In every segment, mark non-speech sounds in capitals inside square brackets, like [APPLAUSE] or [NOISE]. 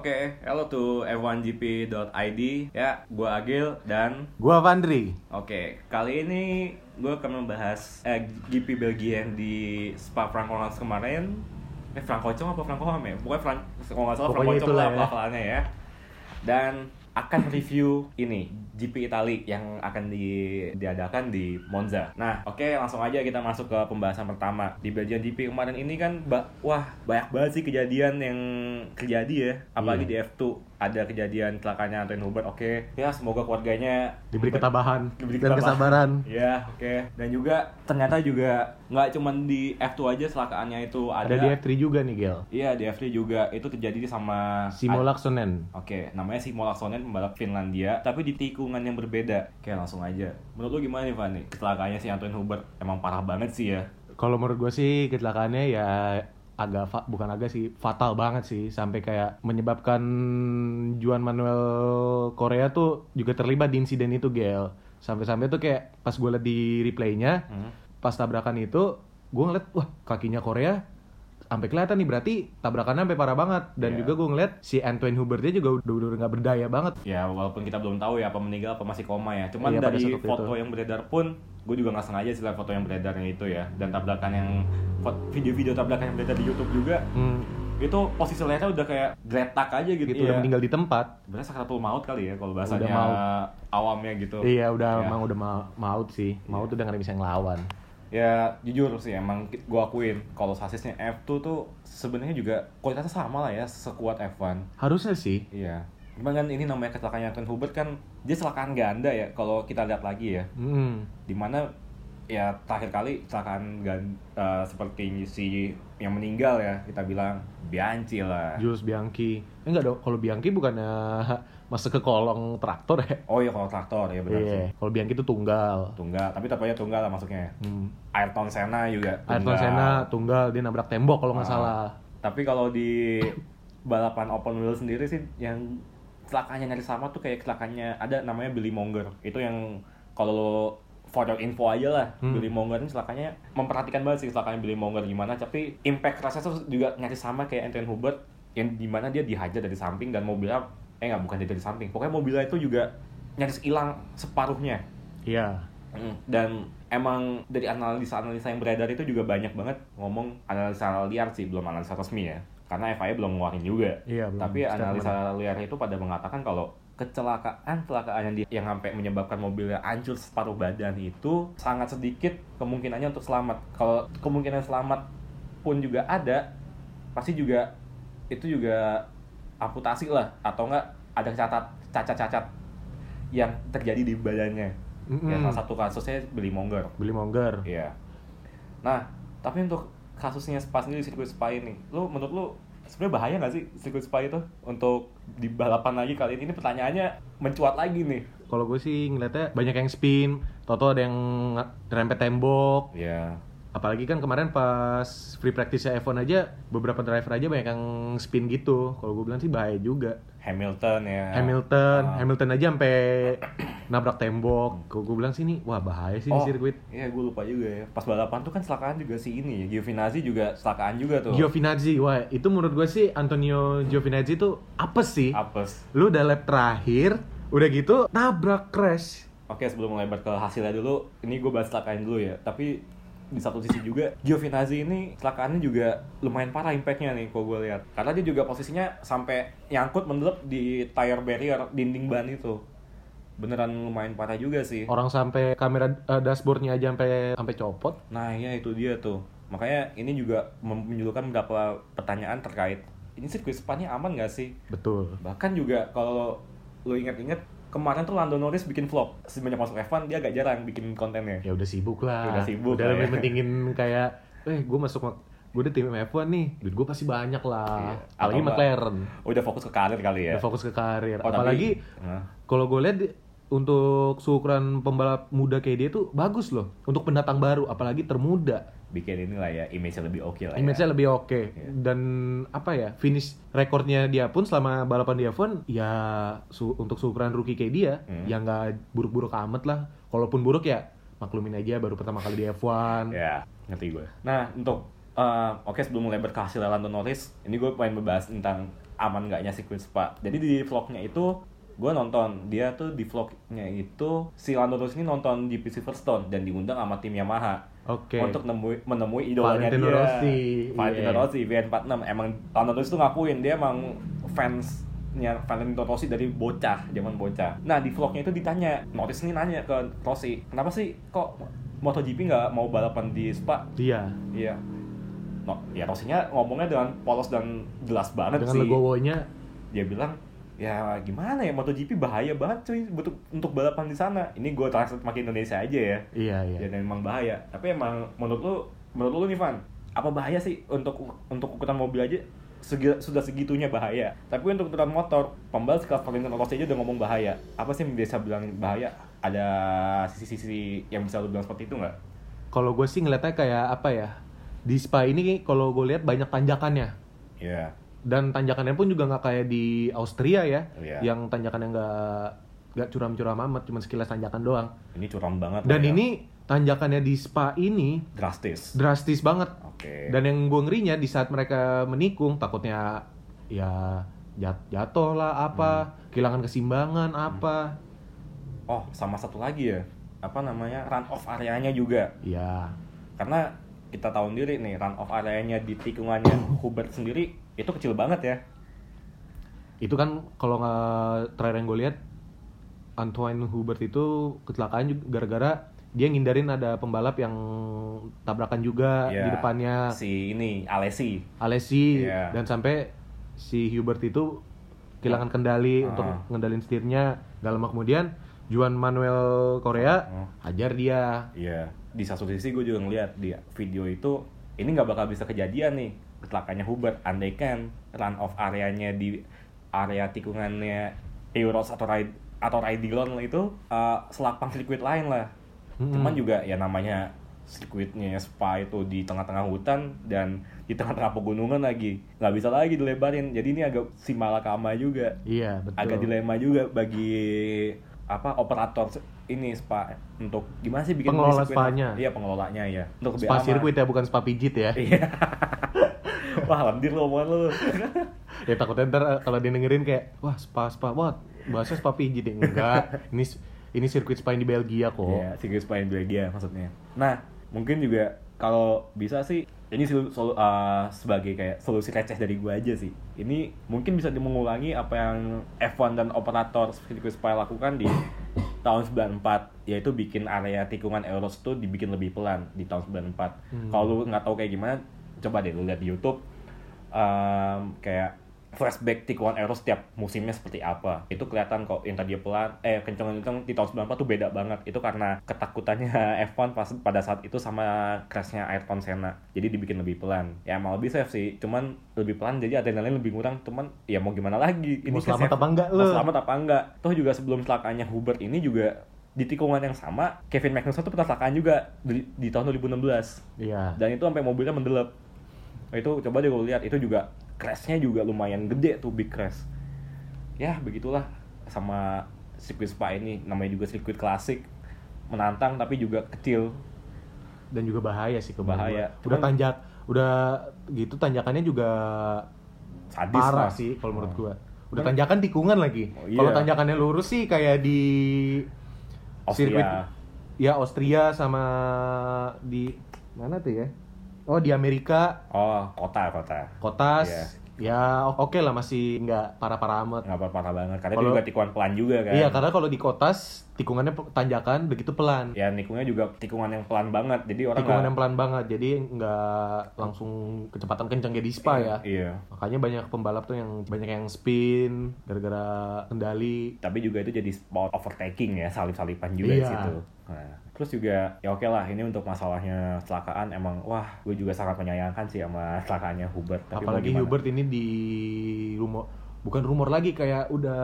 Oke, hello to f1gp.id Ya, gua Agil dan Gua Vandri. Oke, kali ini gue akan membahas eh, GP Belgia yang di Spa Francorchamps kemarin Eh, Francorchamps apa Francorchamps ya? Pokoknya Fran kalau nggak salah Francorchamps lah ya. ya Dan akan review ini GP Itali yang akan di, diadakan di Monza. Nah, oke langsung aja kita masuk ke pembahasan pertama di Belgian GP kemarin ini kan, ba wah banyak banget sih kejadian yang terjadi ya, apalagi Iya. di F2 ada kejadian celakanya Antoine Hubert. Oke, ya semoga keluarganya Diberi ketabahan Diberi dan ketabahan. kesabaran. Ya, oke. Dan juga ternyata juga nggak cuman di F2 aja celakaannya itu ada. Ada di F3 juga nih, Gel. Iya, di F3 juga itu terjadi sama Simo Laksonen. Oke, namanya Simo Laksonen pembalap Finlandia, tapi di tikungan yang berbeda. Oke, langsung aja. Menurut lu gimana nih, Fanny? Kecelakaannya si Antoine Hubert emang parah banget sih ya. Kalau menurut gue sih kecelakaannya ya agak fa- bukan agak sih fatal banget sih sampai kayak menyebabkan Juan Manuel Korea tuh juga terlibat di insiden itu Gel sampai-sampai tuh kayak pas gue liat di replaynya Hmm. pas tabrakan itu gue ngeliat wah kakinya Korea sampai kelihatan nih berarti tabrakannya sampai parah banget dan Iya. juga gue ngeliat si Antoine Hubertnya juga udah udah nggak berdaya banget Ya, walaupun kita belum tahu ya apa meninggal apa masih koma ya. Cuman Iya, pada dari foto itu. yang beredar pun, gue juga nggak sengaja sih lihat foto yang beredarnya itu ya. Dan tabrakan yang video-video tabrakan yang beredar di YouTube juga, Hmm, itu posisi lehernya udah kayak geletak aja gitu. gitu udah Iya. meninggal di tempat Sebenarnya sakratul maut kali ya kalau bahasanya maut. awamnya gitu. Iya udah Ya. emang udah ma- maut sih maut udah nggak bisa ngelawan Ya jujur sih emang gue akuin kalau sasisnya F2 tuh sebenarnya juga kualitasnya sama lah ya sekuat F1. harusnya sih Iya. Cuman kan ini namanya kecelakaannya Antoine Hubert kan dia kecelakaan ganda ya kalau kita lihat lagi ya. hmm. Di mana ya terakhir kali kecelakaan gan, eh, seperti si yang meninggal ya kita bilang Bianchi lah. Jules Bianchi eh enggak dong kalau Bianchi bukannya masuk ke kolong traktor ya Oh iya kalau traktor ya benar iya sih. kalau Bianchi itu tunggal Tunggal, tapi tetap aja tunggal lah masuknya. hmm. Ayrton Senna juga Ayrton tunggal. Senna tunggal dia nabrak tembok kalau nggak Ah. salah Tapi kalau di balapan open wheel sendiri sih yang celakanya nyari sama tuh kayak celakanya ada namanya Billy Monger. Itu yang kalau lo for your info aja lah, Hmm. Billy Monger ini celakanya memperhatikan banget sih celakanya Billy Monger gimana, tapi impact kerasnya tuh juga nyari sama kayak Antoine Hubert yang di mana dia dihajar dari samping dan mobilnya eh nggak bukan dari samping, pokoknya mobilnya itu juga nyaris hilang separuhnya. iya Mm, Dan emang dari analisa-analisa yang beredar itu juga banyak banget ngomong analisa liar sih, belum analisa resmi ya. Karena FIA belum ngeluarin juga. Iya, belum Tapi analisa liar itu pada mengatakan kalau kecelakaan kecelakaan yang, di- yang sampai menyebabkan mobilnya hancur separuh badan itu sangat sedikit kemungkinannya untuk selamat. Kalau kemungkinan selamat pun juga ada, pasti juga itu juga amputasi lah atau enggak ada cacat cacat-cacat yang terjadi di badannya. Ya, Mm-mm. salah satu kasusnya Billy Monger. Billy Monger Iya. Nah, tapi untuk kasusnya Spa sendiri sirkuit Spa ini, lu menurut lu sebenarnya bahaya nggak sih sirkuit Spa itu untuk di balapan lagi kali ini? Ini pertanyaannya mencuat lagi nih. kalau gue sih ngeliatnya banyak yang spin Toto ada yang rempet tembok Iya. Apalagi kan kemarin pas free practice F1 aja beberapa driver aja banyak yang spin gitu kalau gue bilang sih bahaya juga Hamilton ya. Hamilton Ah. Hamilton aja sampai nabrak tembok kalau gue bilang sih nih wah bahaya sih Oh, di sirkuit Iya, gue lupa juga ya. Pas balapan tuh kan kecelakaan juga si ini ya. Giovinazzi juga kecelakaan juga tuh. Giovinazzi wah itu menurut gue sih Antonio Giovinazzi itu apa sih Apes. lu udah lap terakhir udah gitu nabrak crash Oke, sebelum melebar ke hasilnya dulu, ini gue bahas kecelakaan dulu ya. Tapi di satu sisi juga, Giovinazzi ini kecelakaannya juga lumayan parah impactnya nih kalau gue lihat. Karena dia juga posisinya sampai nyangkut mendelep di tire barrier dinding ban itu. Beneran lumayan parah juga sih. orang sampai kamera eh, dashboardnya aja sampai sampai copot Nah, iya itu dia tuh. Makanya ini juga menyuguhkan beberapa pertanyaan terkait ini sirkuit Spanya aman gak sih? betul Bahkan juga kalau lo inget-inget kemarin tuh Lando Norris bikin vlog semenjak masuk F1 dia agak jarang bikin kontennya. ya udah sibuk lah Udah sibuk udah lebih ya. pentingin kayak eh gue masuk gue udah tim F1 nih duit gue pasti banyak lah Iya. apalagi Atau McLaren Udah fokus ke karir kali ya. udah fokus ke karir Oh, tapi- apalagi Hah? kalau gue lihat untuk seukuran pembalap muda kayak dia tuh bagus loh untuk pendatang baru apalagi termuda bikin inilah ya image lebih oke lah ya. image-nya lebih oke Iya. dan apa ya finish rekornya dia pun selama balapan di F1 ya su- untuk seukuran rookie kayak dia Hmm. ya nggak buruk-buruk amat lah kalaupun buruk ya maklumin aja baru pertama kali di F1 ya ngerti gue nah untuk eh, oke sebelum melebar ke hasil Lando Norris ini gue pengen membahas tentang aman nggaknya sirkuit Spa. Jadi di vlognya itu gue nonton. Dia tuh di vlognya itu si Lando Norris ini nonton GP Silverstone dan diundang sama tim Yamaha Oke. untuk nemui, menemui idolanya Valentino dia. Rossi, Valentino iya. Rossi VN46 emang Lando Norris tuh ngakuin dia emang fansnya Valentino Rossi dari bocah zaman bocah. Nah di vlognya itu ditanya Norris ini nanya ke Rossi kenapa sih kok MotoGP nggak mau balapan di Spa? Iya. iya. No, ya Rossinya ngomongnya dengan polos dan jelas banget Dengan sih. legowonya. Dia bilang ya gimana ya MotoGP bahaya banget cuy. Untuk untuk balapan di sana. Ini gue translate pakai Indonesia aja ya. Iya, iya. dan emang bahaya. Tapi emang menurut lu menurut lu nih Van apa bahaya sih untuk untuk ukuran mobil aja? Segi- sudah segitunya bahaya. Tapi untuk ukuran motor pembalap kelas Valentino Rossi aja udah ngomong bahaya. Apa sih yang bisa bilang bahaya? Ada sisi-sisi yang bisa lu bilang seperti itu nggak? Kalau gue sih ngeliatnya kayak apa ya? Di Spa ini kalau gue lihat banyak tanjakannya. Iya Dan tanjakannya pun juga nggak kayak di Austria ya, Iya. yang tanjakannya nggak nggak curam-curam amat, cuma sekilas tanjakan doang. ini curam banget Dan ya. ini tanjakannya di Spa ini drastis drastis banget. oke Dan yang gue ngerinya di saat mereka menikung takutnya ya jat- jatuh lah apa, kehilangan keseimbangan apa. oh sama satu lagi ya apa namanya run off areanya juga Ya, karena kita tahu sendiri nih run off areanya di tikungannya Hubert sendiri itu kecil banget ya. Itu kan kalau nggak terakhir yang gue lihat Antoine Hubert itu kecelakaan juga gara-gara dia ngindarin ada pembalap yang tabrakan juga Ya, di depannya. si ini Alesi. Alesi. Iya. dan sampai si Hubert itu kehilangan kendali Ah. untuk ngendalin setirnya. Gak lama kemudian Juan Manuel Korea Ah. hajar dia. Iya, di satu sisi gue juga ngeliat di video itu ini nggak bakal bisa kejadian nih kecelakaannya Hubert andaikan run off areanya di area tikungannya Euros atau Ride atau Raidilon itu uh, selapang sirkuit lain lah. Mm-mm. Cuman juga ya namanya sirkuitnya Spa itu di tengah-tengah hutan dan di tengah-tengah pegunungan lagi. Nggak bisa lagi dilebarin. Jadi ini agak si malakama juga. Iya betul. Agak dilema juga bagi apa operator ini spa. Untuk gimana sih bikin Pengelola spanya. iya pengelolanya ya untuk spa sirkuit ya bukan spa pijit ya. Iya [LAUGHS] wah landir lo omongan lu. [LAUGHS] Ya takutnya ntar eh, kalau dia dengerin kayak wah spa spa wah bahasa spa pijit ya enggak. [LAUGHS] Ini ini sirkuit spa di Belgia kok. Iya sirkuit spa yang Belgia maksudnya. Nah mungkin juga kalau bisa sih ini solu- solu- uh, sebagai kayak solusi receh dari gua aja sih. Ini mungkin bisa mengulangi apa yang F1 dan operator sirkuit spa lakukan di [LAUGHS] tahun 94 yaitu bikin area tikungan Euros tuh dibikin lebih pelan di tahun 94 Hmm. kalau lu nggak tahu kayak gimana coba deh lu lihat di YouTube um, kayak flashback tikungan Euros setiap musimnya seperti apa. Itu kelihatan kok yang tadi pelan eh kenceng kenceng di tahun 94 tuh beda banget. Itu karena ketakutannya [LAUGHS] F1 pas pada saat itu sama crashnya Ayrton Senna. Jadi dibikin lebih pelan. Ya emang lebih safe sih. Cuman lebih pelan jadi adrenalin lebih kurang cuman ya mau gimana lagi? Mau ke selamat apa enggak mau lu? selamat apa enggak? Toh juga sebelum celakaannya Hubert ini juga di tikungan yang sama Kevin Magnussen tuh pernah kecelakaan juga di, di tahun 2016 iya. Dan itu sampai mobilnya mendelep Nah, itu coba deh gue lihat itu juga crashnya juga lumayan gede tuh big crash ya begitulah sama sirkuit Spa ini namanya juga sirkuit klasik menantang tapi juga kecil dan juga bahaya sih ke Bahaya. udah Cuman- tanjak udah gitu tanjakannya juga sadis parah lah. sih kalau menurut Oh. gua udah tanjakan tikungan lagi Oh, iya. kalau tanjakannya lurus sih kayak di Austria. ya Austria sama di mana tuh ya oh di Amerika. Oh kota kota. Kotas. Iya. ya oke lah masih nggak parah-parah amat. Nggak apa parah banget karena dia juga tikungan pelan juga kan. Iya karena kalau di Kotas tikungannya tanjakan begitu pelan ya nikungnya juga tikungan yang pelan banget jadi orang tikungan nggak- yang pelan banget jadi nggak langsung kecepatan kencang kayak di Spa ya iya makanya banyak pembalap tuh yang banyak yang spin gara-gara kendali tapi juga itu jadi spot overtaking ya salip-salipan juga di Iya. situ. Nah, terus juga ya oke lah ini untuk masalahnya kecelakaan emang wah gue juga sangat menyayangkan sih sama kecelakaannya Hubert. Tapi apalagi? Hubert ini di rumor bukan rumor lagi kayak udah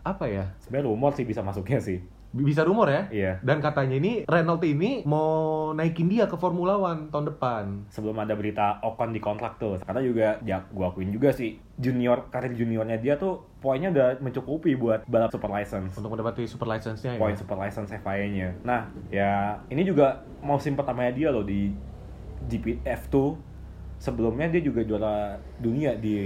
apa ya sebenarnya rumor sih bisa masuknya sih. Bisa rumor ya Iya. dan katanya ini Renault ini mau naikin dia ke Formula One tahun depan Sebelum ada berita Ocon di kontrak tuh, karena juga ya gue akuin juga sih junior karir juniornya dia tuh poinnya udah mencukupi buat balap super license. untuk mendapati super license-nya ya Poin super license FIA-nya. Nah, ya ini juga musim pertamanya dia loh di GP F2 sebelumnya dia juga juara dunia di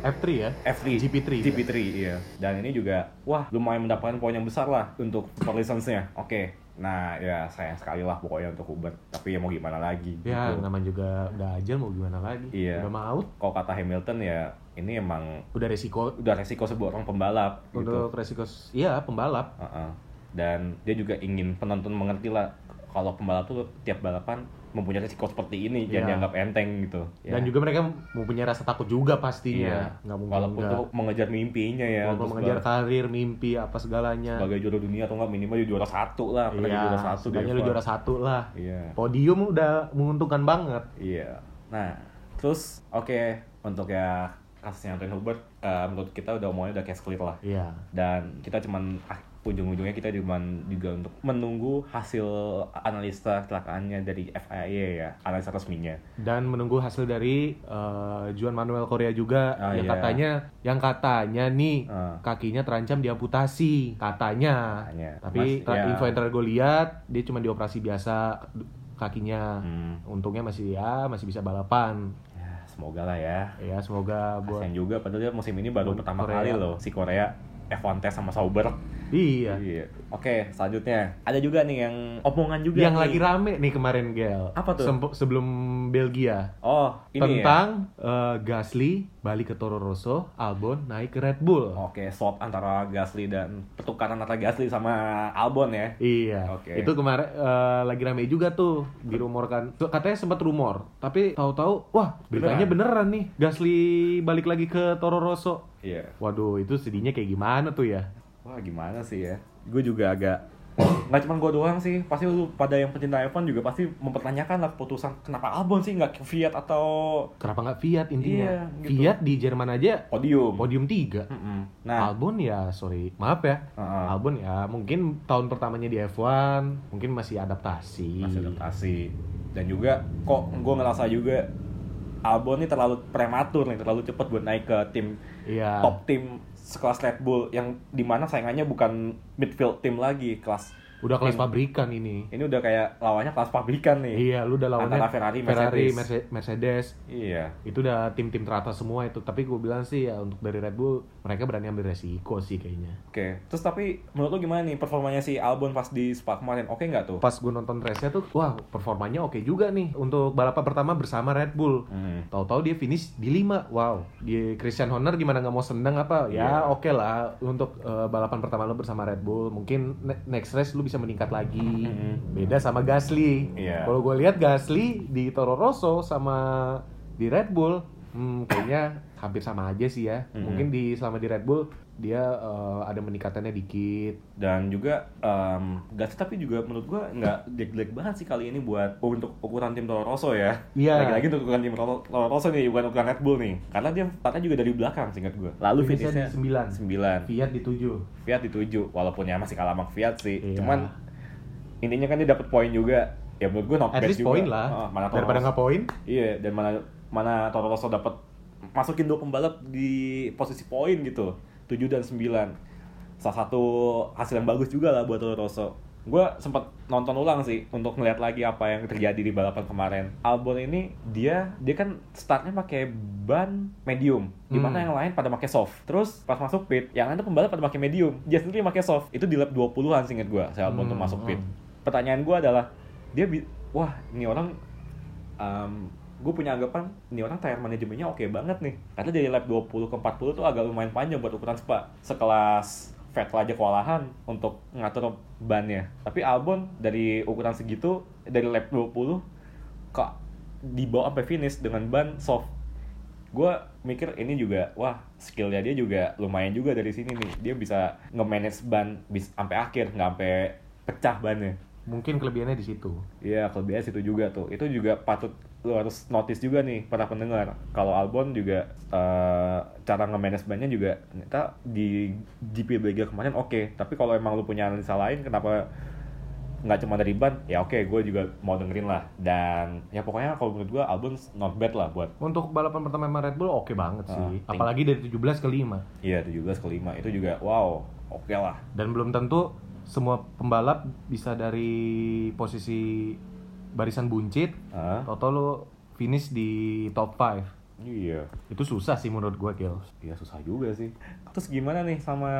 F3 ya? F3 GP3 GP3 iya. Dan ini juga wah lumayan mendapatkan poin yang besar lah untuk super license-nya oke. Nah ya sayang sekali lah pokoknya untuk Uber. Tapi ya mau gimana lagi ya gitu. namanya juga udah ajal mau gimana lagi? Iya. udah mau kalau kata Hamilton ya ini emang udah resiko. udah resiko sebuah orang pembalap gitu. Untuk resiko iya pembalap. Heeh. dan dia juga ingin penonton mengerti lah kalau pembalap tuh tiap balapan mempunyai risiko seperti ini jangan Iya. dianggap enteng gitu. Dan juga mereka mempunyai rasa takut juga pastinya. Iya. nggak mungkin walaupun nggak. tuh mengejar mimpinya ya Walaupun mengejar sebagai- karir mimpi apa segalanya. Sebagai juara dunia atau enggak minimal dia juara satu lah pernah iya juara satu di setidaknya lu F1. juara satu lah. Iya. Podium udah menguntungkan banget. Iya. Nah terus oke untuk ya kasusnya Anthony Hubert eh, menurut kita udah omongannya udah kayak clear lah. Iya. Dan kita cuman ah, ujung-ujungnya kita cuman juga untuk menunggu hasil analisa kecelakaannya dari FIA ya analisa resminya dan menunggu hasil dari eh, Juan Manuel Korea juga Ah, yang iya. katanya yang katanya nih Ah. kakinya terancam diamputasi katanya Katanya. tapi Mas- tra- ya. info yang terakhir gue lihat dia cuma dioperasi biasa kakinya Hmm. untungnya masih ya masih bisa balapan ya semoga lah ya ya semoga buat Kasian juga padahal dia musim ini baru pertama Korea. kali loh si Korea F1 test sama Sauber iya Iya. Oke, selanjutnya ada juga nih yang omongan juga yang nih. lagi rame nih kemarin Gel Apa tuh? Sebelum Belgia Oh, ini ya. tentang eh, Gasly balik ke Toro Rosso Albon naik ke Red Bull Oke, swap antara Gasly dan pertukaran antara Gasly sama Albon ya. Iya, Oke. itu kemarin eh, lagi rame juga tuh dirumorkan. Katanya sempat rumor, tapi tahu-tahu, wah beritanya beneran. nih. Gasly balik lagi ke Toro Rosso. Iya. Waduh, itu sedihnya kayak gimana tuh ya? Wah, gimana sih ya? Gue juga agak nggak cuma gue doang sih, pasti lu pada yang pecinta F1 juga pasti mempertanyakan lah keputusan kenapa Albon sih nggak Fiat atau Kenapa nggak Fiat intinya? Iya, gitu. Fiat di Jerman aja podium. podium 3. Mm-mm. Nah, Albon ya, sorry, maaf ya. Heeh. Albon ya, mungkin tahun pertamanya di F1, mungkin masih adaptasi. masih adaptasi dan juga kok gue ngerasa juga Albon ini terlalu prematur nih terlalu cepat buat naik ke tim Iya. top tim sekelas Red Bull yang di mana saingannya bukan midfield tim lagi kelas Udah kelas pabrikan ini. ini udah kayak lawannya kelas pabrikan nih Iya, lu udah lawannya Antara Ferrari, Ferrari, Mercedes. Merce- Mercedes. iya Itu udah tim-tim teratas semua itu. Tapi gue bilang sih ya untuk dari Red Bull mereka berani ambil resiko sih kayaknya. oke terus tapi menurut lu gimana nih performanya si Albon pas di Spa kemarin oke nggak tuh Pas gue nonton race-nya tuh, wah performanya oke juga nih untuk balapan pertama bersama Red Bull. Hmm. Tahu-tahu dia finish di 5. Wow. Di Christian Horner gimana nggak mau seneng apa? Ya Iya. oke lah untuk eh, balapan pertama lo bersama Red Bull. Mungkin ne- next race lu bisa meningkat lagi. Beda sama Gasly. Iya. Kalau gue lihat Gasly di Toro Rosso sama di Red Bull, hmm, kayaknya hampir sama aja sih ya. Mhm. Mungkin di selama di Red Bull dia eh, ada meningkatannya dikit. dan juga em, Gasly tapi juga menurut gua nggak jelek-jelek banget sih kali ini buat untuk ukuran tim Toro Rosso ya. Iya. Lagi-lagi untuk ukuran tim Toro, Toro Rosso nih bukan ukuran Red Bull nih. Karena dia startnya juga dari belakang singkat gua. Lalu Finishnya 9. 9. Fiat di 7. Fiat di 7 walaupun ya masih kalah sama Fiat sih. Iya. Cuman intinya kan dia dapat poin juga. Ya menurut gua not At bad least juga. poin lah. Heeh, mana Toro Daripada nggak poin. Iya, dan mana mana Toro Rosso dapat masukin dua pembalap di posisi poin gitu. 7 dan 9. Salah satu hasil yang bagus juga lah buat Toro Rosso. Gue sempat nonton ulang sih untuk ngeliat lagi apa yang terjadi di balapan kemarin. Albon ini dia dia kan startnya pakai ban medium, di mana Hmm. yang lain pada pakai soft. Terus pas masuk pit, yang lain tuh pembalap pada pakai medium. Dia sendiri pakai soft. Itu di lap 20-an singkat gue, saya Albon tuh Hmm, masuk pit. hmm. Pertanyaan gue adalah dia wah ini orang gue punya anggapan ini orang tire manajemennya oke banget nih. Karena dari lap 20 ke 40 tuh agak lumayan panjang buat ukuran spa. Sekelas Vettel aja kewalahan untuk ngatur bannya. Tapi Albon dari ukuran segitu dari lap 20 kok dibawa sampai finish dengan ban soft. Gue mikir ini juga wah skillnya dia juga lumayan juga dari sini nih. Dia bisa nge-manage ban bis sampai akhir nggak sampai pecah bannya Mungkin kelebihannya di situ. Iya, kelebihan situ juga tuh. Itu juga patut lu harus notice juga nih para pendengar. Kalau Albon juga eh, cara nge-manage ban-nya juga ternyata di GP Belgia kemarin oke. Tapi kalau emang lu punya analisa lain kenapa nggak cuma dari ban? Ya oke, gue juga mau dengerin lah. Dan ya pokoknya kalau menurut gue Albon not bad lah buat Untuk balapan pertama sama Red Bull oke banget Ah, sih. think- Apalagi dari 17 ke 5. iya 17 ke 5 itu juga wow, oke lah. Dan belum tentu semua pembalap bisa dari posisi barisan buncit Hah? Toto lu finish di top 5. Iya. Itu susah sih menurut gue, Gil. Ya susah juga sih. Terus gimana nih sama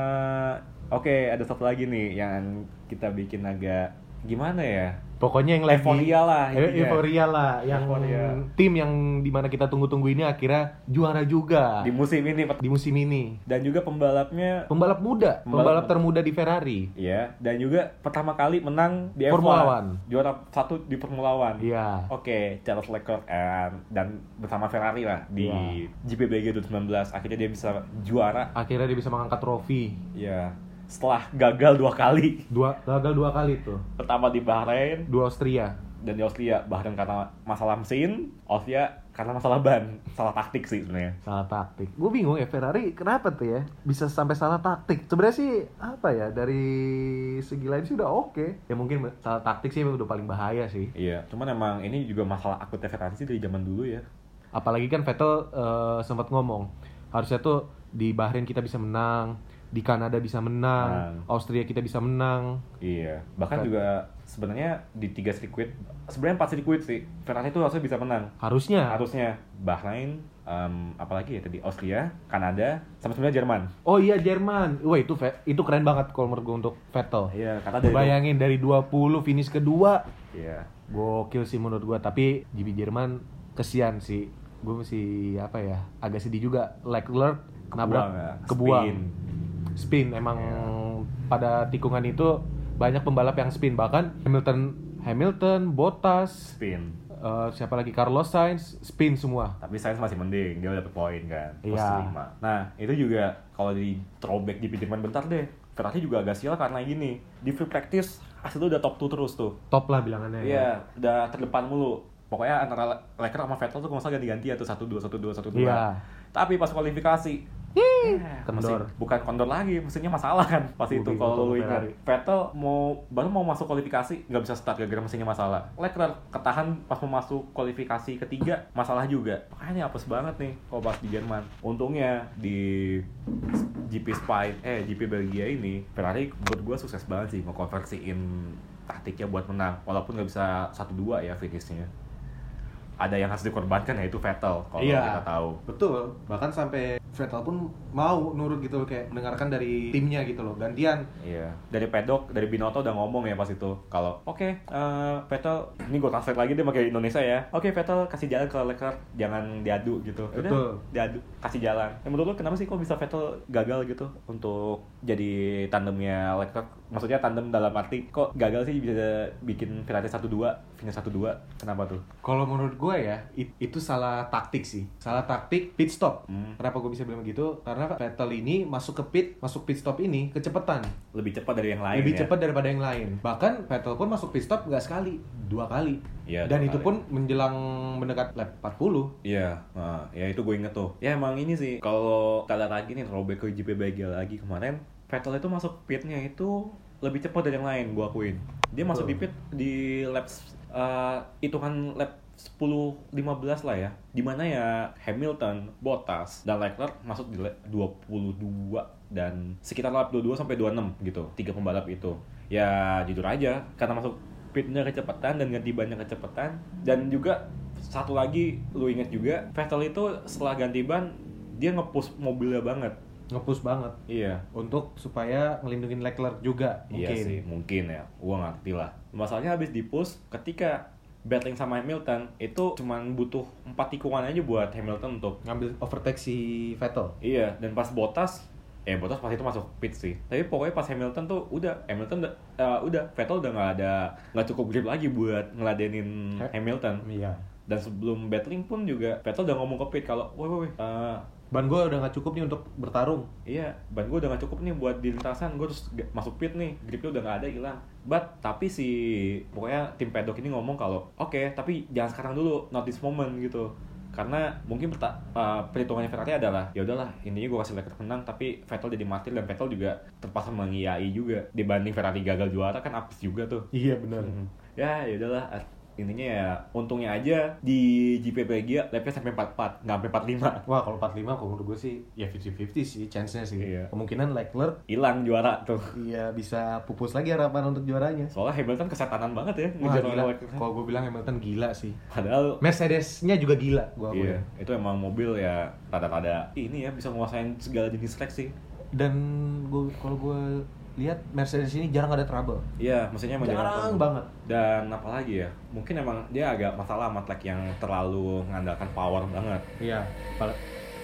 Oke, ada satu lagi nih yang kita bikin agak gimana ya? Pokoknya yang lagi Euforia lah, intinya. Euforia lah yang Euforia. tim yang di mana kita tunggu-tunggu ini akhirnya juara juga Di musim ini di musim ini. dan juga pembalapnya Pembalap muda, Pembalap pembalap muda. termuda di Ferrari. ya dan juga pertama kali menang di Formula F1. One. Juara satu di Formula One. Iya. Oke, Charles Leclerc and, dan bersama Ferrari lah di Iya. GPBG 2019 akhirnya dia bisa juara Akhirnya dia bisa mengangkat trofi. ya setelah gagal dua kali Dua gagal dua kali tuh. pertama di Bahrain Dua Austria. dan di Austria Bahrain karena masalah mesin Austria karena masalah ban salah taktik sih sebenarnya Salah taktik. Gue bingung ya Ferrari kenapa tuh ya bisa sampai salah taktik. Sebenarnya sih apa ya dari segi lain sih udah oke. Ya mungkin salah taktik sih udah paling bahaya sih. iya cuman emang ini juga masalah akutnya Ferrari sih dari zaman dulu ya Apalagi kan Vettel eh, sempat ngomong harusnya tuh di Bahrain kita bisa menang, di Kanada bisa menang, Menang. Austria kita bisa menang. Iya, bahkan Kan. juga sebenarnya di tiga sirkuit, sebenarnya empat sirkuit sih, Ferrari itu harusnya bisa menang. Harusnya. Harusnya Bahrain, em, apalagi ya tadi Austria, Kanada, sama sebenarnya Jerman. Oh iya Jerman. Wah itu itu keren banget kalau menurut gue untuk Vettel. Iya, karena dari Bayangin dari 20 finish kedua. Iya, Gokil sih menurut gua, tapi GP Jerman kesian sih. Gue masih apa ya, agak sedih juga. Leclerc nabrak ya, kebuang. spin. Spin emang Iya. pada tikungan itu banyak pembalap yang spin bahkan Hamilton Hamilton, Bottas, spin. eh, siapa lagi Carlos Sainz spin semua. Tapi Sainz masih mending, dia udah dapet poin kan. Iya. posisi lima. Nah, itu juga kalau di throwback di Jerman bentar deh. Ferrari juga agak sial karena gini, di free practice hasilnya udah top 2 terus tuh. Top lah bilangannya. ya. Iya, udah terdepan mulu. Pokoknya antara Le- Leclerc sama Vettel tuh kalau ganti-ganti ya tuh 1-2, 1-2, 1-2. Iya. Tapi pas kualifikasi, eh, kendor. mesin- bukan kondor lagi, mesinnya masalah kan pas itu kalau lu ingat. Vettel mau baru mau masuk kualifikasi nggak bisa start gara-gara mesinnya masalah. Leclerc ketahan pas mau masuk kualifikasi ketiga masalah juga. Makanya ini apes banget nih kalau pas di Jerman. Untungnya di GP Spain, eh GP Belgia ini Ferrari menurut gua sukses banget sih ngekonversiin taktiknya buat menang walaupun nggak bisa 1-2 ya finishnya ada yang harus dikorbankan yaitu Vettel kalau Iya. kita tahu Betul, bahkan sampai Vettel pun mau nurut gitu loh, kayak mendengarkan dari timnya gitu loh, gantian. Iya, dari pedok, dari Binotto udah ngomong ya pas itu kalau oke eh, Vettel ini gue translate lagi deh pakai Indonesia ya. Oke Vettel kasih jalan ke Leclerc, jangan diadu gitu. Udah, Betul. diadu, kasih jalan. Yang menurut lo kenapa sih kok bisa Vettel gagal gitu untuk jadi tandemnya Leclerc? Maksudnya tandem dalam arti kok gagal sih bisa bikin Ferrari 1-2, finish 1-2. Kenapa tuh? Kalau menurut gue ya, it- itu salah taktik sih. Salah taktik pit stop. Hmm. Kenapa gue bisa bilang begitu? Karena Vettel ini masuk ke pit, masuk pit stop ini kecepatan. Lebih cepat dari yang lain lebih ya? cepat daripada yang lain. Bahkan Vettel pun masuk pit stop nggak sekali, dua kali. Iya, Dan dua itu kali. pun menjelang mendekat lap 40. Iya, nah, ya itu gue inget tuh. Ya emang ini sih, kalau lihat lagi nih, throwback ke GP Belgia lagi kemarin, Vettel itu masuk pitnya itu lebih cepat dari yang lain, gue akuin. Dia masuk di pit di lap, uh, hitungan lap 10-15 lah ya. Di mana ya Hamilton, Bottas, dan Leclerc masuk di lap 22 dan sekitar lap 22 sampai 26 gitu. Tiga pembalap itu. Ya jujur aja, karena masuk pitnya kecepatan dan ganti bannya kecepatan dan juga satu lagi lu inget juga Vettel itu setelah ganti ban dia ngepush mobilnya banget Ngepush banget. iya Untuk supaya ngelindungin Leclerc juga mungkin. iya sih mungkin ya gua ngerti lah masalahnya habis di push ketika battling sama Hamilton itu cuman butuh empat tikungan aja buat Hamilton untuk Ngambil overtake si Vettel. iya dan pas Bottas eh Bottas pas itu masuk pit sih tapi pokoknya pas Hamilton tuh udah Hamilton udah, eh, udah Vettel udah nggak ada nggak cukup grip lagi buat ngeladenin Ha- Hamilton Iya. dan sebelum battling pun juga Vettel udah ngomong ke pit kalau woi woi woi, eh, Ban gue udah nggak cukup nih untuk bertarung. iya ban gue udah gak cukup nih buat di lintasan gue terus masuk pit nih gripnya udah gak ada hilang but tapi si pokoknya tim pedok ini ngomong kalau oke tapi jangan sekarang dulu not this moment gitu karena mungkin uh, perhitungannya Ferrari adalah ya udahlah intinya gue kasih Leclerc menang tapi Vettel jadi mati dan Vettel juga terpaksa mengiyai juga dibanding Ferrari gagal juara kan apes juga tuh Iya benar. Hmm. ya ya udahlah intinya ya untungnya aja di GP Belgia lapnya sampai 44 nggak sampai 45 Wah kalau 45 kalau menurut gue sih ya 50-50 sih chance-nya sih. Iya. Kemungkinan Leclerc hilang juara tuh iya bisa pupus lagi harapan untuk juaranya. soalnya Hamilton kesetanan banget ya Wah gila. Kalau gue bilang Hamilton gila sih. padahal Mercedes-nya juga gila gua akuin. iya itu emang mobil ya rada-rada ini ya bisa menguasain segala jenis track sih Dan gue kalau gue lihat Mercedes ini jarang ada trouble. iya maksudnya Jarang banget. dan apalagi ya mungkin emang dia agak masalah sama track yang terlalu mengandalkan power banget Iya, apal-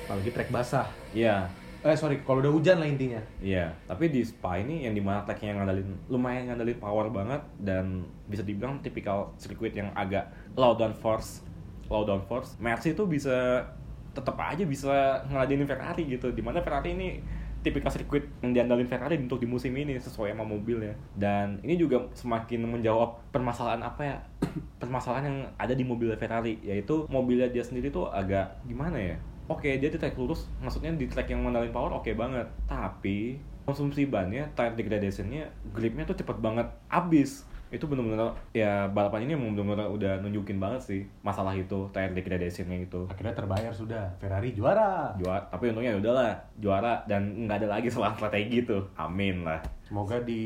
apalagi track basah. iya Eh sorry, kalau udah hujan lah intinya. Iya, tapi di Spa ini yang di mana tracknya yang ngandalin lumayan ngandalin power banget dan bisa dibilang tipikal sirkuit yang agak low downforce, low downforce. Mercy itu bisa tetap aja bisa ngeladenin Ferrari gitu. Di mana Ferrari ini tipikal sirkuit yang diandalin Ferrari untuk di musim ini sesuai sama mobilnya. Dan ini juga semakin menjawab permasalahan apa ya? [COUGHS] permasalahan yang ada di mobil Ferrari yaitu mobilnya dia sendiri tuh agak gimana ya? Oke, dia di track lurus, maksudnya di track yang mengandalkan power oke banget. Tapi konsumsi bannya, tire degradation-nya, gripnya tuh cepet banget habis. Itu bener-bener ya balapan ini emang bener-bener udah nunjukin banget sih masalah itu tire degradation-nya itu. Akhirnya terbayar sudah. Ferrari juara. Juara, tapi untungnya ya udahlah juara dan nggak ada lagi soal strategi tuh. Amin lah. Semoga di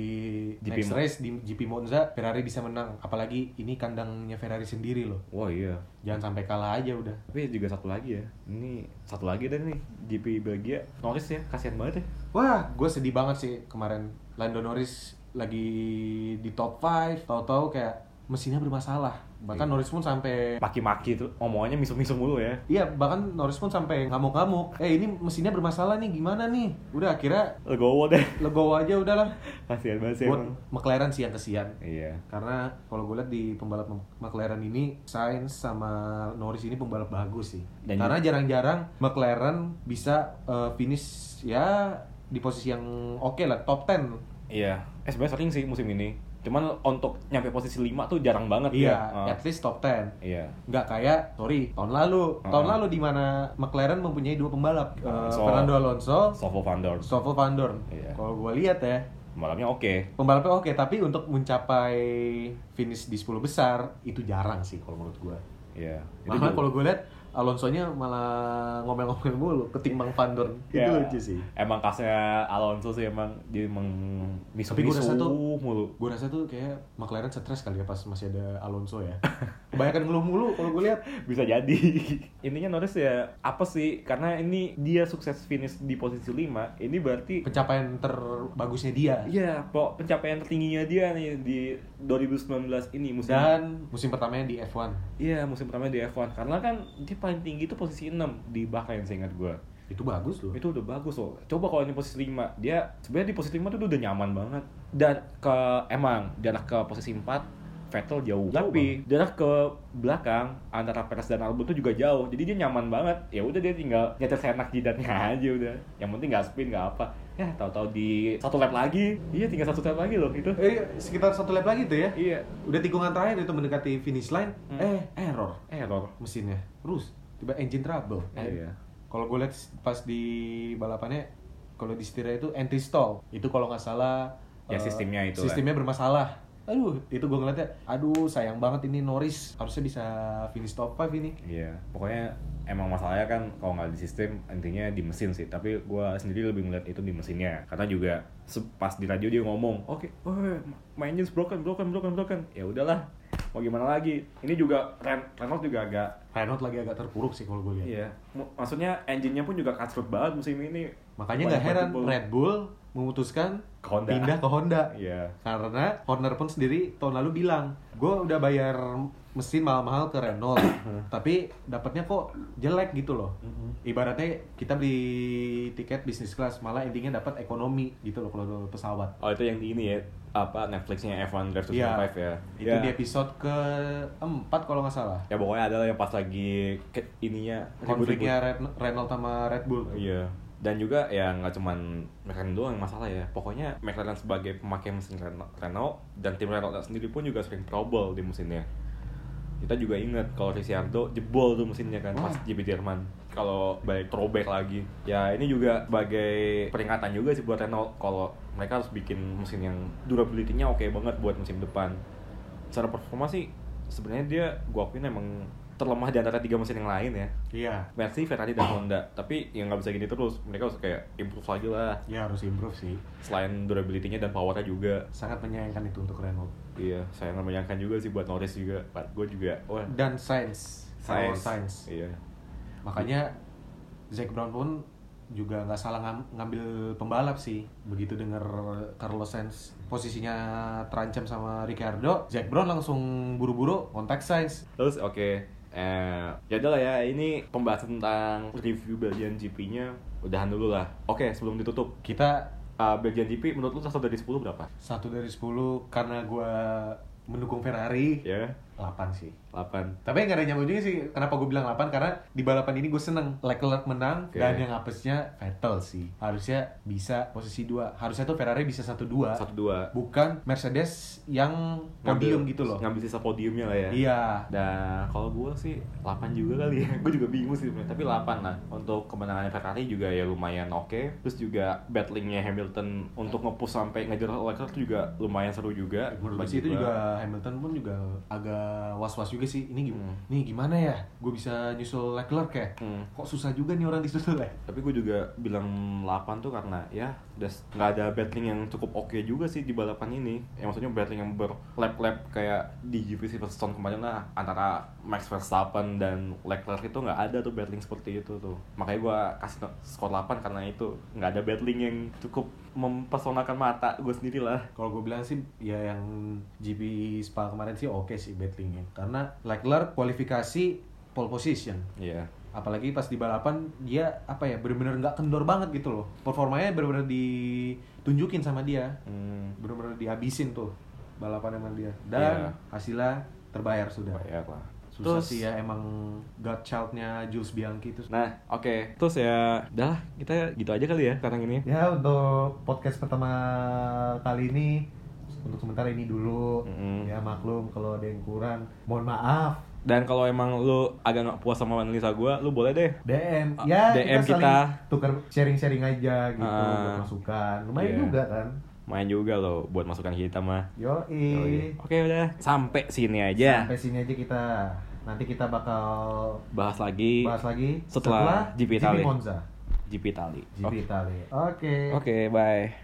GP next race di GP Monza Ferrari bisa menang. Apalagi ini kandangnya Ferrari sendiri loh. Wah iya. Jangan sampai kalah aja udah. Tapi juga satu lagi ya. Ini satu lagi deh nih GP Belgia. Norris ya, kasihan banget ya. Wah, gue sedih banget sih kemarin Lando Norris lagi di top 5, tahu-tahu kayak mesinnya bermasalah. Bahkan Iya. Norris pun sampai Maki-maki tuh, omongannya misu-misu mulu ya. Iya, bahkan Norris pun sampai ngamuk-ngamuk. Eh, ini mesinnya bermasalah nih, gimana nih? Udah akhirnya Legowo deh. legowo aja udahlah. Kasihan banget sih Buat. McLaren sih yang kesian. Iya. Karena kalau gue lihat di pembalap McLaren ini Sainz sama Norris ini pembalap bagus sih. Dan- Karena jarang-jarang McLaren bisa uh, finish ya di posisi yang oke lah, top 10. Iya. Eh sebenarnya sering sih musim ini. Cuman untuk nyampe posisi 5 tuh jarang banget Iya, ya. at least top 10. Iya. Nggak kayak, sorry, tahun lalu. Uh-uh. Tahun lalu di mana McLaren mempunyai dua pembalap. Uh. Fernando Alonso, Stoffel van Dorn. Stoffel Van Dorn. Iya. Kalau gue lihat ya, Malamnya oke. pembalapnya oke, tapi untuk mencapai finish di 10 besar, itu jarang sih kalau menurut gue. Iya. Malah juga- kalau gue lihat Alonso-nya malah ngomel-ngomel mulu ketimbang Van Dorn. Ya, Itu lucu sih. Emang khasnya Alonso sih emang dia emang misu Tapi gue rasa tuh mulu. Gue rasa tuh kayak McLaren stres kali ya pas masih ada Alonso ya. [LAUGHS] Kebanyakan ngeluh mulu kalau gue lihat. [LAUGHS] Bisa jadi. [LAUGHS] Intinya Norris ya apa sih? Karena ini dia sukses finish di posisi 5, ini berarti Pencapaian terbagusnya dia. Iya, pok pencapaian tertingginya dia nih di 2019 ini musim Dan musim pertamanya di F1. Iya, musim pertama di F1 karena kan dia paling tinggi itu posisi 6 di Bahrain seingat gue. Itu bagus loh. Itu udah bagus loh. Coba kalau ini posisi 5, dia sebenarnya di posisi 5 tuh udah nyaman banget. Dan ke emang jarak ke posisi 4 Vettel jauh, Jauh tapi jarak ke belakang antara Perez dan Albon tuh juga jauh. Jadi dia nyaman banget. Ya udah dia tinggal nyetir senak jidatnya [LAUGHS] aja udah. Yang penting nggak spin nggak apa. Ya tahu-tahu di satu lap lagi. Iya tinggal satu lap lagi loh itu. Eh, sekitar satu lap lagi tuh ya. Iya. Udah tikungan terakhir itu mendekati finish line. Hmm. Eh, error Error. mesinnya. Terus tiba engine trouble. Eh, Iya. Kalau gue lihat pas di balapannya, kalau di setirnya itu anti stall. Itu kalau nggak salah. Ya, eh, sistemnya itu lah. Sistemnya bermasalah. Aduh, itu gue ngeliatnya. Aduh, sayang banget ini Norris. Harusnya bisa finish top 5 ini. Iya, pokoknya emang masalahnya kan kalau nggak di sistem intinya di mesin sih. Tapi gua sendiri lebih ngeliat itu di mesinnya. Karena juga pas di radio dia ngomong, oke, oh, my engine's broken, broken, broken, broken. Ya udahlah, mau gimana lagi? Ini juga Ren Renault juga agak, Renault lagi agak terpuruk sih kalau gue lihat. iya, maksudnya engine-nya pun juga cutthroat banget musim ini. Makanya nggak heran Red Bull memutuskan Ke Honda. pindah ke Honda. Iya, Karena Horner pun sendiri tahun lalu bilang, gue udah bayar mesin mahal-mahal ke Renault, [COUGHS] tapi dapatnya kok jelek gitu loh. Ibaratnya kita beli tiket bisnis kelas, malah intinya dapat ekonomi gitu loh kalau pesawat. Oh itu yang di ini ya, apa Netflixnya F1 Drive to Iya, Survive ya? itu Ya. di episode keempat kalau nggak salah. Ya pokoknya adalah yang pas lagi ke, ininya. Konfliknya Red- Renault sama Red Bull. Iya. Dan juga ya nggak cuman McLaren doang yang masalah ya. Pokoknya McLaren sebagai pemakai mesin Renault, dan tim Renault sendiri pun juga sering trouble di mesinnya. Kita juga ingat kalau Ricciardo jebol tuh mesinnya kan pas. GP Jerman. Kalau balik throwback lagi. Ya ini juga sebagai peringatan juga sih buat Renault kalau mereka harus bikin mesin yang durability-nya oke banget buat musim depan. Secara performa sih sebenarnya dia gue akuin emang terlemah di antara tiga mesin yang lain ya Iya. Mercy, Ferrari, dan Honda tapi yang nggak bisa gini terus mereka harus kayak improve lagi lah Ya harus improve sih. selain durability-nya dan powernya juga Sangat menyayangkan itu untuk Renault. iya saya nggak menyangka juga sih buat Norris juga gue juga wah Dan Sainz. Carlos Sainz. iya Makanya Zac Brown pun juga nggak salah ngam- ngambil pembalap sih. Begitu dengar Carlos Sainz posisinya terancam sama Ricardo, Zac Brown langsung buru-buru kontak Sainz. Terus oke, eh ya lah ya ini pembahasan tentang review Belgian GP-nya udahan dulu lah. Oke, sebelum ditutup, Kita uh, Belgian GP menurut lu satu dari 10 berapa? satu dari 10 karena gua mendukung Ferrari Ya, 8 sih. 8. Tapi nggak ada nyambung juga sih. Kenapa gue bilang 8? Karena di balapan ini gue seneng. Leclerc menang Oke. dan yang apesnya Vettel sih. Harusnya bisa posisi 2. Harusnya tuh Ferrari bisa 1-2. 1 2. Bukan Mercedes yang podium gitu loh. Ngambil sisa podiumnya lah ya. Iya. Dan kalau gue sih 8 juga kali ya. [LAUGHS] gue juga bingung sih. Tapi 8 lah. Untuk kemenangannya Ferrari juga ya lumayan oke. Terus juga battlingnya Hamilton untuk nge-push sampai ngejar Leclerc itu juga lumayan seru juga. Menurut gue itu juga Hamilton pun juga agak was-was juga sih. Ini gim- Hmm. nih gimana ya? Gue bisa nyusul Leclerc ya? Hmm. Kok susah juga nih orang disusul ya? tapi gue juga bilang 8 tuh karena ya nggak ada battling yang cukup oke juga sih di balapan ini. Ya maksudnya battling yang berlap-lap kayak di GP Silverstone kemarin lah antara Max Verstappen dan Leclerc itu nggak ada tuh battling seperti itu tuh. Makanya gue kasih skor 8 karena itu nggak ada battling yang cukup mempesonakan mata gue sendiri lah. Kalau gue bilang sih ya yang GP Spa kemarin sih oke sih battlingnya. Karena Leclerc kualifikasi pole position. Iya apalagi pas di balapan dia apa ya bener-bener nggak kendor banget gitu loh. Performanya bener-bener ditunjukin sama dia. Hmm, bener-bener dihabisin tuh balapan sama dia. Dan Iya. hasilnya terbayar sudah. Bayar lah. Susah Terus- sih ya emang godchild-nya Jules Bianchi itu Nah, oke. Terus ya, dah kita gitu aja kali ya sekarang ini. ya untuk podcast pertama kali ini untuk sementara ini dulu. Mm-mm. ya maklum kalau ada yang kurang mohon maaf Dan kalau emang lu agak nggak puas sama analisa gua, lu boleh deh DM ya DM kita, kita. tukar sharing-sharing aja gitu buat masukan lumayan Iya. juga kan main juga loh buat masukan kita mah. Yoi. Yoi. Oke udah sampai sini aja. Sampai sini aja kita. Nanti kita bakal Bahas lagi bahas lagi Setelah GP Italia. Monza. GP Itali. GP Italia. Oke. Oke, bye.